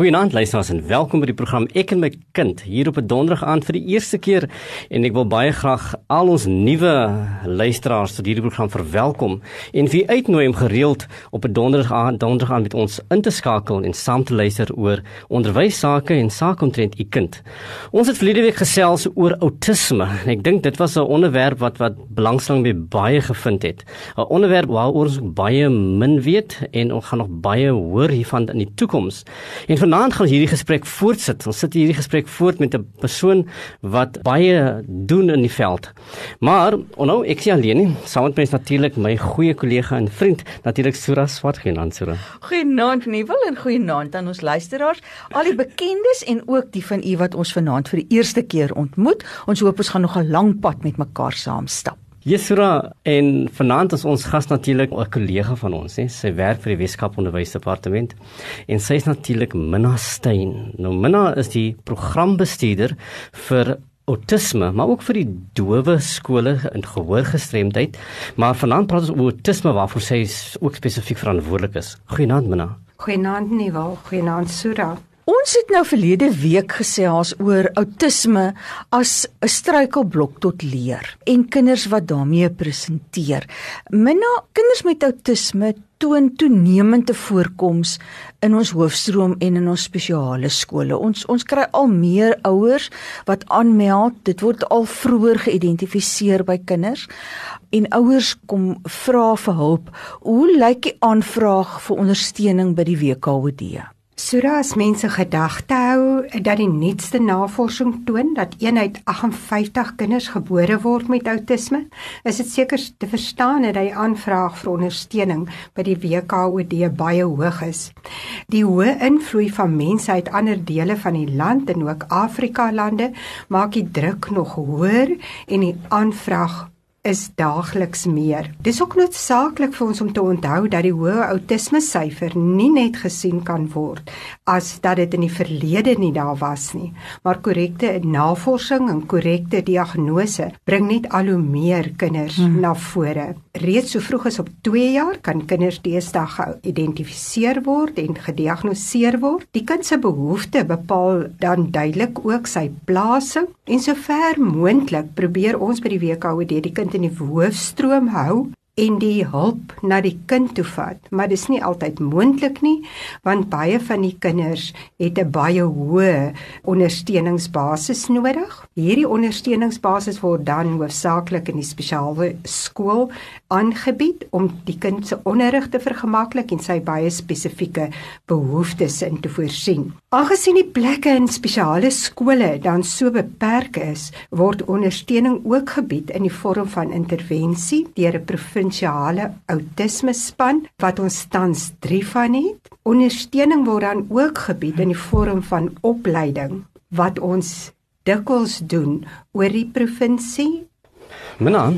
Goeienaand luisteraars en welkom by die program Ek en my kind hier op 'n donderdag aand vir die eerste keer en ek wil baie graag al ons nuwe luisteraars tot hierdie program verwelkom en wie uitnooi om gereeld op 'n donderdag aand donderdag aand met ons in te skakel en saam te luister oor onderwys sake en sake omtrent u kind. Ons het verlede week gesels oor outisme en ek dink dit was 'n onderwerp wat wat belangstelling by baie gevind het. 'n Onderwerp waaroor ons baie min weet en ons gaan nog baie hoor hiervan in die toekoms. En vanaand gaan ons hierdie gesprek voortsit. Ons sit hierdie gesprek voort met 'n persoon wat baie doen in die veld. Maar onnou ek sien alleen nie, saam met my is natuurlik my goeie kollega en vriend, natuurlik Sura Swart genant Sura. Goeienaand Nuwel en goeienaand aan ons luisteraars, al die bekendes en ook die van u wat ons vanaand vir die eerste keer ontmoet. Ons hoop ons gaan nog 'n lang pad met mekaar saam stap. Jesura en vanaand is ons gas natuurlik 'n kollega van ons, hè. Sy werk vir die Weskaap Onderwysdepartement en sy is natuurlik Minna Steyn. Nou Minna is die programbestuurder vir autisme, maar ook vir die dowe skole in gehoorgestremdheid. Maar vanaand praat ons oor autisme waarvoor sy ook spesifiek verantwoordelik is. Goeienaand Minna. Goeienaand Nieuwal, goeienaand Sura. Ons het nou verlede week gesels oor outisme as 'n struikelblok tot leer en kinders wat daarmee presenteer. Minna, kinders met outisme toon toenemende voorkoms in ons hoofstroom en in ons spesiale skole. Ons ons kry al meer ouers wat aanmeld. Dit word al vroeër geïdentifiseer by kinders en ouers kom vra vir hulp. Hoe lyk die aanvraag vir ondersteuning by die WKOD? Sura as mense gedagte hou dat die nuutste navorsing toon dat 1 uit 58 kinders gebore word met outisme, is dit seker te verstaan dat die aanvraag vir ondersteuning by die WKOD baie hoog is. Die hoë invloed van mense uit ander dele van die land en ook Afrika lande maak die druk nog hoër en die aanvraag is daagliks meer. Dis ook noodsaaklik vir ons om te onthou dat die hoë outisme syfer nie net gesien kan word as dat dit in die verlede nie daar was nie, maar korrekte navorsing en korrekte diagnose bring net al hoe meer kinders hmm. na vore. Reeds so vroeg as op 2 jaar kan kinders deesdae geïdentifiseer word en gediagnoseer word. Die kind se behoeftes bepaal dan duidelik ook sy plasing en sover moontlik probeer ons by die WKOD die kind in die hoofstroom hou en die hulp na die kind toe vat, maar dis nie altyd moontlik nie, want baie van die kinders het 'n baie hoë ondersteuningsbasis nodig. Hierdie ondersteuningsbasis word dan hoofsaaklik in die spesiale skool aangebied om die kind se onderrig te vergemaklik en sy baie spesifieke behoeftes in te voorsien. Aangesien die plekke in spesiale skole dan so beperk is, word ondersteuning ook gebied in die vorm van intervensie deur 'n provinsiale outisme span wat ons tans 3 van het. Ondersteuning word dan ook gebied in die vorm van opleiding wat ons dikwels doen oor die provinsie Minna,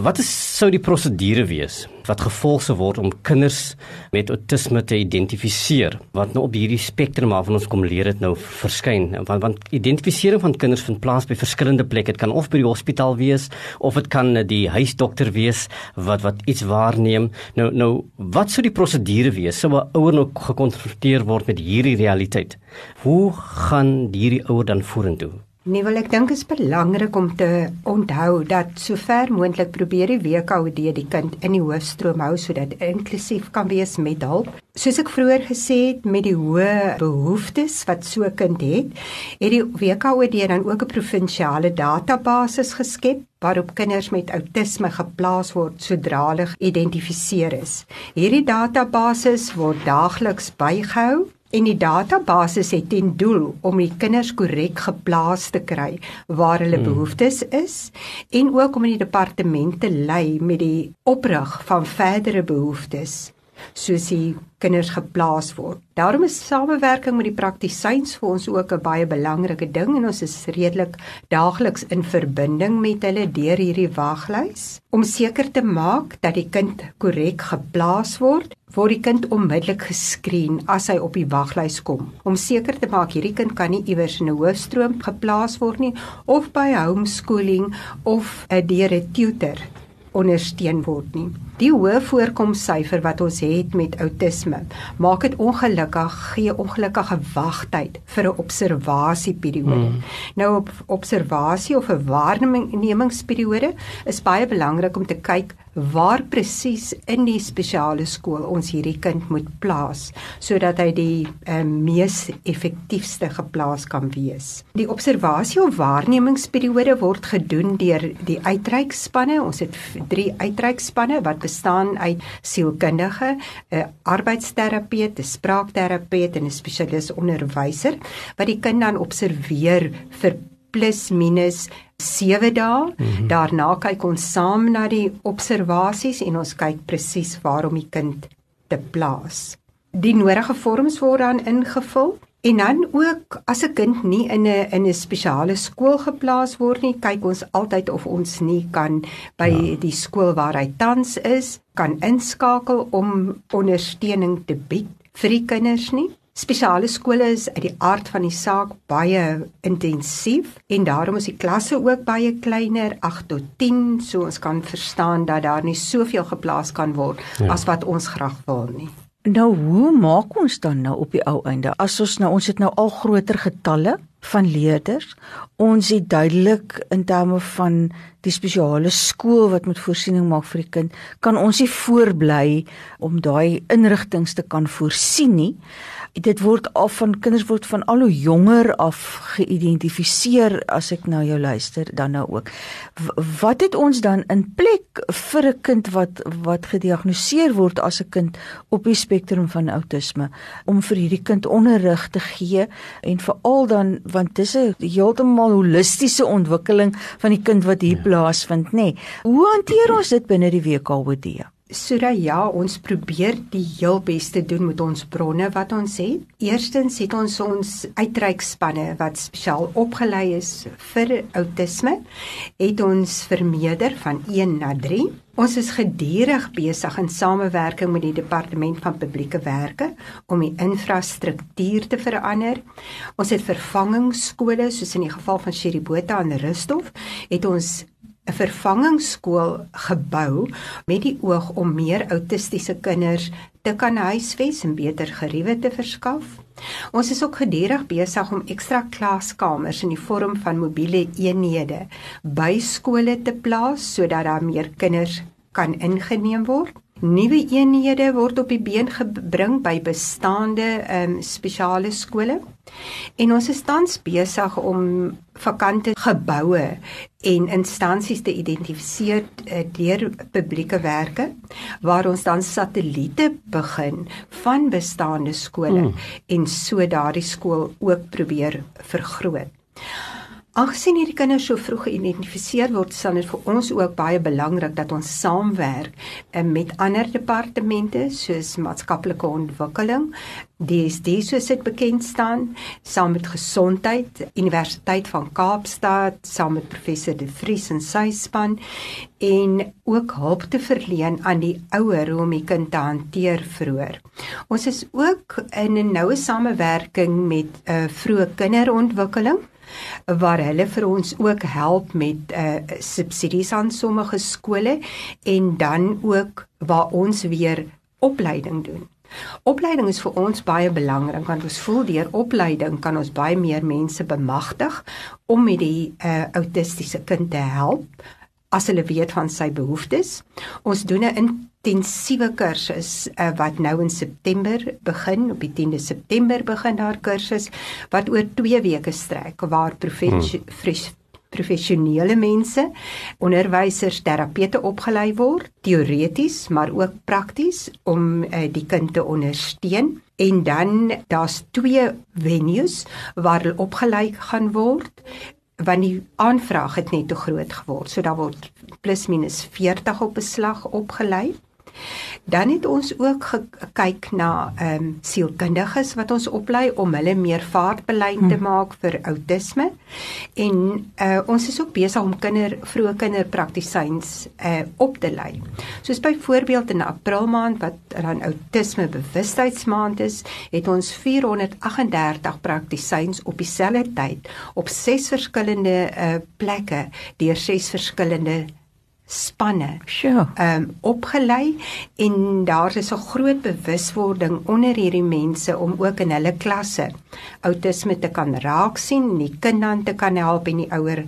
wat is sou die prosedure wees wat gevolg sou word om kinders met autisme te identifiseer? Wat nou op hierdie spektrum af van ons kom leer dit nou verskyn want want identifisering van kinders vind plaas by verskillende plekke. Dit kan of by die hospitaal wees of dit kan die huisdokter wees wat wat iets waarneem. Nou nou wat sou die prosedure wees? Sou 'n ouer nou gekonfronteer word met hierdie realiteit? Hoe gaan hierdie ouer dan vorentoe Nee, wel ek dink dit is belangrik om te onthou dat sover moontlik probeer die WKOD die kind in die hoofstroom hou sodat inklusief kan wees met hulp. Soos ek vroeër gesê het met die hoë behoeftes wat so 'n kind het, het die WKOD dan ook 'n provinsiale database geskep waarop kinders met outisme geplaas word sodra hulle geïdentifiseer is. Hierdie database word daagliks bygehou En die database het ten doel om die kinders korrek geplaas te kry waar hulle hmm. behoeftes is en ook om in die departement te lei met die oprig van verdere behoeftes soos die kinders geplaas word. Daarom is samewerking met die praktisyns vir ons ook 'n baie belangrike ding en ons is redelik daagliks in verbinding met hulle deur hierdie waglys om seker te maak dat die kind korrek geplaas word. Word die kind onmiddellik geskreen as hy op die waglys kom om seker te maak hierdie kind kan nie iewers in 'n hoofstroom geplaas word nie of by homeschooling of 'n deur 'n tutor ondersteun word nie. Die hoë voorkomssyfer wat ons het met outisme, maak dit ongelukkig gee ongelukkige wagtyd vir 'n observasieperiode. Hmm. Nou op observasie of 'n waarnemingsperiode is baie belangrik om te kyk waar presies in die spesiale skool ons hierdie kind moet plaas sodat hy die uh, mees effektiefste geplaas kan wees. Die observasie of waarnemingsperiode word gedoen deur die uitreikspanne. Ons het drie uitreikspanne wat bestaan uit sielkundige, 'n arbeidsterapeut, 'n spraakterapeut en 'n spesialis onderwyser wat die kind dan observeer vir plus minus 7 dae. Mm -hmm. Daarna kyk ons saam na die observasies en ons kyk presies waar om die kind te plaas. Die nodige vorms word dan ingevul en dan ook as 'n kind nie in 'n in 'n spesiale skool geplaas word nie, kyk ons altyd of ons nie kan by ja. die skool waar hy tans is, kan inskakel om ondersteuning te bied vir die kinders nie. Spesiale skole is uit die aard van die saak baie intensief en daarom is die klasse ook baie kleiner, 8 tot 10, so ons kan verstaan dat daar nie soveel geplaas kan word ja. as wat ons graag wil nie. Nou hoe maak ons dan nou op die ou einde? As ons nou ons het nou al groter getalle van leerders. Ons het duidelik in terme van die spesiale skool wat moet voorsiening maak vir die kind, kan ons nie voorbly om daai inrigtinge te kan voorsien nie dit word af van kinders word van al hoe jonger af geïdentifiseer as ek nou jou luister dan nou ook. Wat het ons dan in plek vir 'n kind wat wat gediagnoseer word as 'n kind op die spektrum van outisme om vir hierdie kind onderrig te gee en veral dan want dis 'n heeltemal holistiese ontwikkeling van die kind wat hier ja. plaasvind, nê. Nee. Hoe hanteer ons dit binne die WKOD? Sodat ja, ons probeer die heel beste doen met ons bronne wat ons het. Eerstens het ons ons uitreikspanne wat spesiaal opgelei is vir outisme, het ons vermeerder van 1 na 3. Ons is gedurig besig in samewerking met die departement van publieke werke om die infrastruktuur te verander. Ons het vervangingsskole soos in die geval van Sheribota en Rusthof, het ons 'n vervangingsskool gebou met die oog om meer autistiese kinders te kan huisves en beter geriewe te verskaf. Ons is ook gedurig besig om ekstra klaskamers in die vorm van mobiele eenhede by skole te plaas sodat daar meer kinders kan ingeneem word. Nuwe eenhede word op die been gebring by bestaande um, spesiale skole. En ons is tans besig om vakante geboue en instansies te identifiseer uh, deur publieke werke waar ons dan satelliete begin van bestaande skole mm. en so daardie skool ook probeer vergroot. Aangesien hierdie kinders so vroeg geïdentifiseer word, sal dit vir ons ook baie belangrik dat ons saamwerk eh, met ander departemente soos maatskaplike ontwikkeling, DSD soos dit bekend staan, saam met gesondheid, Universiteit van Kaapstad, saam met professor De Vries en sy span en ook hulp te verleen aan die ouer om die kind te hanteer vroeër. Ons is ook in 'n noue samewerking met 'n uh, vroeë kinderontwikkeling waar hulle vir ons ook help met uh subsidies aan sommige skole en dan ook waar ons weer opleiding doen. Opleiding is vir ons baie belangrik want ons voel deur opleiding kan ons baie meer mense bemagtig om met die uh autistiese kind te help as hulle weet van sy behoeftes. Ons doen 'n intensiewe kursus uh, wat nou in September begin, op die 10de September begin daar kursus wat oor 2 weke strek waar professionele hmm. professionele mense, onderwysers, terapeute opgelei word, teoreties maar ook prakties om uh, die kind te ondersteun. En dan daar's twee venues waar hulle opgelei gaan word want die aanvraag het net te groot geword. So daar word plus minus 40 op beslag opgelei. Dan het ons ook gekyk na ehm um, sielkundiges wat ons oplei om hulle meer vaartbelyn te hmm. maak vir outisme. En uh, ons is ook besig om kinder vroeë kinderpraktisyns uh, op te lei. Soos byvoorbeeld in April maand wat dan outisme bewustheidsmaand is, het ons 438 praktisyns op dieselfde tyd op ses verskillende uh, plekke deur ses verskillende spanne Sjoe. um opgelei en daar is 'n groot bewuswording onder hierdie mense om ook in hulle klasse outisme te kan raak sien en die kind dan te kan help en die ouer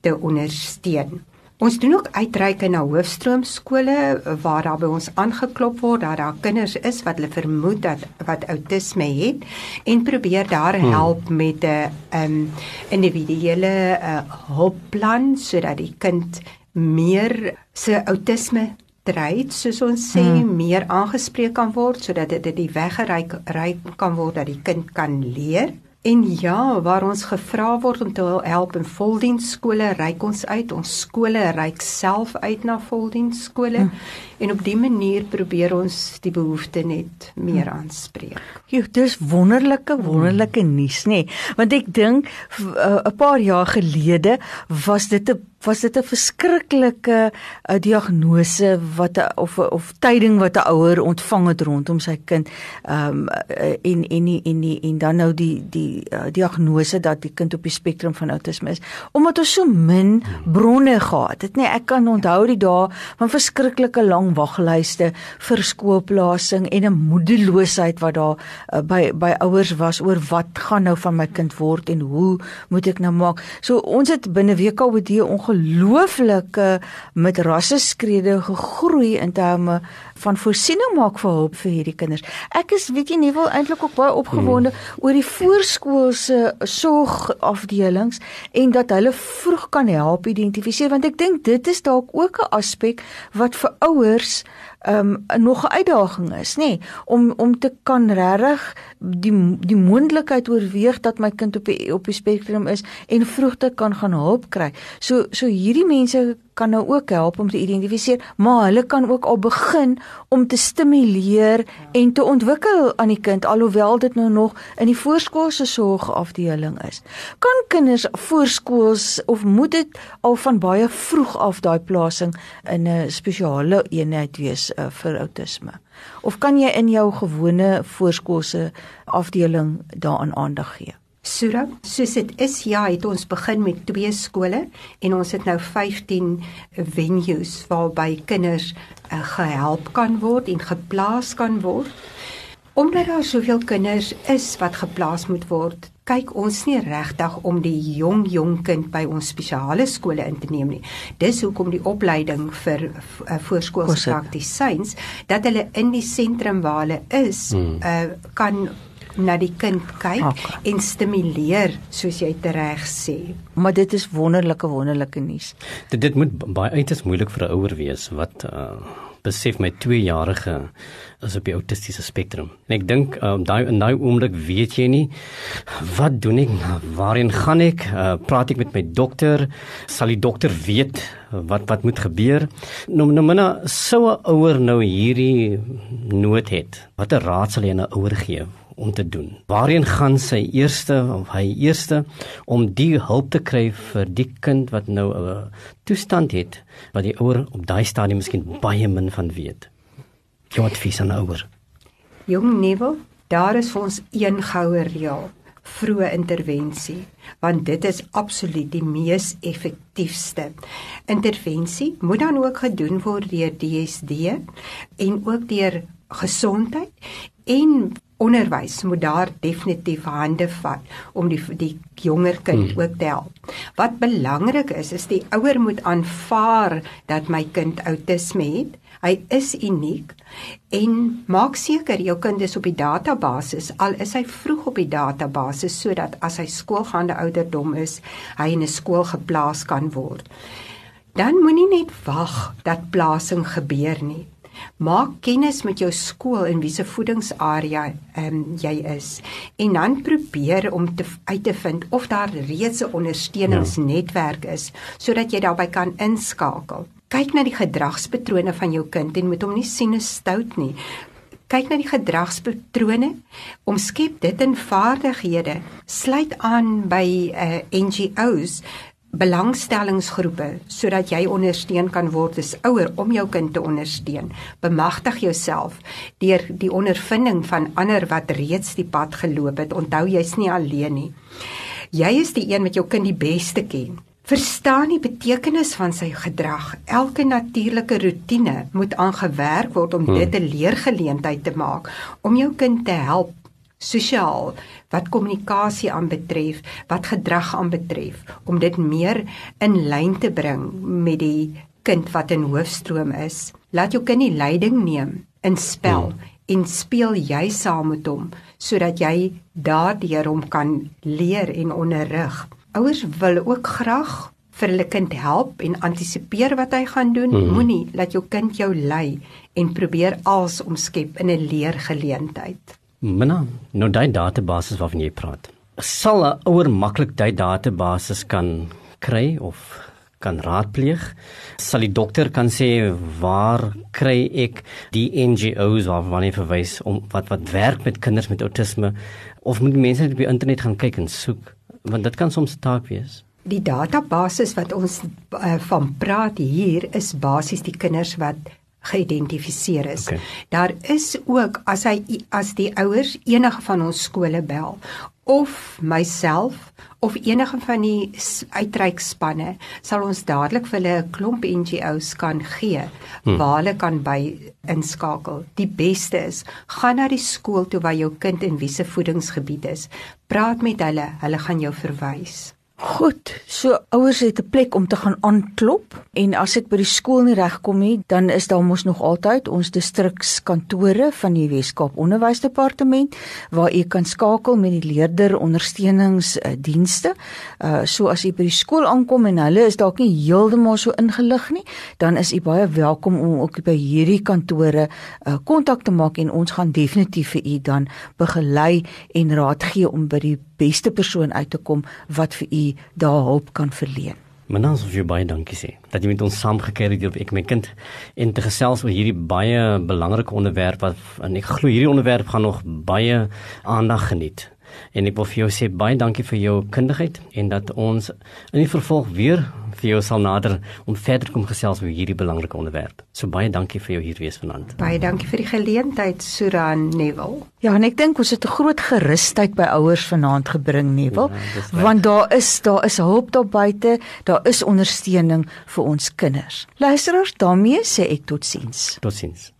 te ondersteun. Ons doen ook uitreike na hoofstroomskole waar daar by ons aangeklop word dat daar kinders is wat hulle vermoed dat wat outisme het en probeer daar help met 'n um individuele uh, hulpplan sodat die kind meer se outisme treit soos ons sê hmm. meer aangespreek kan word sodat dit die weggeryk ry kan word dat die kind kan leer. En ja, waar ons gevra word om te help in voldiensskole, reik ons uit. Ons skole reik self uit na voldiensskole hmm. en op dië manier probeer ons die behoefte net meer aanspreek. Jo, dis wonderlike wonderlike nuus nê, nee. want ek dink 'n paar jaar gelede was dit 'n was dit 'n verskriklike uh, diagnose wat a, of of tyding wat 'n ouer ontvang het rondom sy kind? Um en en en en, en dan nou die die uh, diagnose dat die kind op die spektrum van outisme is. Omdat ons so min bronne gehad het nê nee, ek kan onthou die dae van verskriklike lang waglyste vir skoolplasing en 'n moedeloosheid wat daar uh, by by ouers was oor wat gaan nou van my kind word en hoe moet ek nou maak? So ons het binne WKOD ongelooflike met rasseskrede gegroei in terme van voorsiening maak vir hulp vir hierdie kinders. Ek is weet jy nie wil eintlik ook baie opgewonde hmm. oor die voorskoolse sorgafdelings en dat hulle vroeg kan help identifiseer want ek dink dit is dalk ook 'n aspek wat vir ouers um, nog 'n uitdaging is, nê, nee, om om te kan regtig die die moontlikheid oorweeg dat my kind op die op die spektrum is en vroeg te kan gaan hulp kry. So so hierdie mense kan nou ook help om te identifiseer, maar hulle kan ook al begin om te stimuleer en te ontwikkel aan die kind alhoewel dit nou nog in die voorskoolse sorgafdeling is. Kan kinders voorskools of moet dit al van baie vroeg af daai plasing in 'n spesiale eenheid wees uh, vir outisme? Of kan jy in jou gewone voorskoolse afdeling daaraan aandag gee? Sura, soos dit is, ja, het ons begin met twee skole en ons het nou 15 venues waarby kinders uh, gehelp kan word en geplaas kan word. Omdat daar soveel kinders is wat geplaas moet word, kyk ons nie regtig om die jong jong kind by ons spesiale skole in te neem nie. Dis hoekom die opleiding vir uh, voorskoolse praktisyns dat hulle in die sentrum waar hulle is, hmm. uh, kan na die kind kyk okay. en stimuleer soos jy reg sê. Maar dit is wonderlike wonderlike nuus. Dit dit moet baie uiters moeilik vir 'n ouer wees wat uh, besef my 2-jarige is op die autistiese spektrum. En ek dink um, daai in daai oomblik weet jy nie wat doen ek? Waarheen gaan ek? Uh, praat ek met my dokter? Sal die dokter weet wat wat moet gebeur? Nou nou mina sou 'n ouer nou hierdie nood het. Watter raad sal jy aan 'n ouer gee? Om te doen. Waarheen gaan sy eerste of hy eerste om die hulp te kry vir die kind wat nou 'n toestand het wat die ouer op daai stadium miskien baie min van weet. Jou advies aan ouer. Jong Neville, daar is vir ons een goue reël vroeë intervensie want dit is absoluut die mees effektiefste. Intervensie moet dan ook gedoen word deur DSD en ook deur gesondheid en onderwys moet daar definitief hande vat om die die jonger kind hmm. ook te help. Wat belangrik is is die ouer moet aanvaar dat my kind outisme het. Hy is uniek en maak seker jou kind is op die database al is hy vroeg op die database sodat as hy skoolgaande ouderdom is, hy in 'n skool geplaas kan word. Dan moenie net wag dat plasing gebeur nie. Maak kennis met jou skool en wiese voedingsarea ehm um, jy is en dan probeer om te uit te vind of daar reeds 'n ondersteuningsnetwerk is sodat jy daarbey kan inskakel. Kyk na die gedragspatrone van jou kind en moet hom nie sien as stout nie. Kyk na die gedragspatrone, omskep dit in vaardighede. Sluit aan by uh, eh, NGO's belangstellingsgroepe sodat jy ondersteun kan word as ouer om jou kind te ondersteun. Bemagtig jouself deur die ondervinding van ander wat reeds die pad geloop het. Onthou jy's nie alleen nie. Jy is die een wat jou kind die beste ken. Verstaan die betekenis van sy gedrag. Elke natuurlike rotine moet aangewerk word om dit 'n leergeleentheid te maak om jou kind te help sosiaal wat kommunikasie aanbetref, wat gedrag aanbetref om dit meer in lyn te bring met die kind wat in hoofstroom is. Laat jou kind die leiding neem in spel hmm. en speel jy saam met hom sodat jy daardeur hom kan leer en onderrig. Ouers wil ook graag vir hulle kind help en antisipeer wat hy gaan doen. Hmm. Moenie laat jou kind jou lei en probeer als omskep in 'n leergeleentheid. Minna, nou daai database waarvan jy praat. Sal 'n ouer maklik daai database kan kry of kan raadpleeg? Sal die dokter kan sê waar kry ek die NGOs waarvan jy verwys om wat wat werk met kinders met outisme of moet mense net op die internet gaan kyk en soek? Want dit kan soms 'n taak wees. Die database wat ons uh, van praat hier is basies die kinders wat geïdentifiseer is. Okay. Daar is ook as hy as die ouers enige van ons skole bel of myself of enige van die uitreikspanne sal ons dadelik vir hulle 'n klomp NGOs kan gee hmm. waar hulle kan by inskakel. Die beste is gaan na die skool toe waar jou kind in wiese voedingsgebied is. Praat met hulle, hulle gaan jou verwys. Goed, so ouers het 'n plek om te gaan aanklop en as dit by die skool nie regkom nie, dan is daar mos nog altyd ons distrikskantore van die Weskaap Onderwysdepartement waar u kan skakel met die leerder ondersteuningsdienste. Uh so as u by die skool aankom en hulle is dalk nie heeltemal so ingelig nie, dan is u baie welkom om ook by hierdie kantore uh kontak te maak en ons gaan definitief vir u dan begelei en raad gee om by die beste persoon uit te kom wat vir u daar hulp kan verleen. Menans of jy baie dankie sê dat jy met ons saamgekeer het op ek my kind en te gesels oor hierdie baie belangrike onderwerp wat en ek glo hierdie onderwerp gaan nog baie aandag geniet. En ek wil vir jou sê baie dankie vir jou kundigheid en dat ons in die vervolg weer vir jou sal nader om verder kom gesels oor hierdie belangrike onderwerp. So baie dankie vir jou hier wees vanaand. Baie dankie vir die geleentheid Suran Neville. Ja, en ek dink ons het 'n groot gerusheid by ouers vanaand gebring Neville, ja, want daar is daar is hulp daar buite, daar is ondersteuning vir ons kinders. Luisteraars, daarmee sê ek totsiens. Totsiens.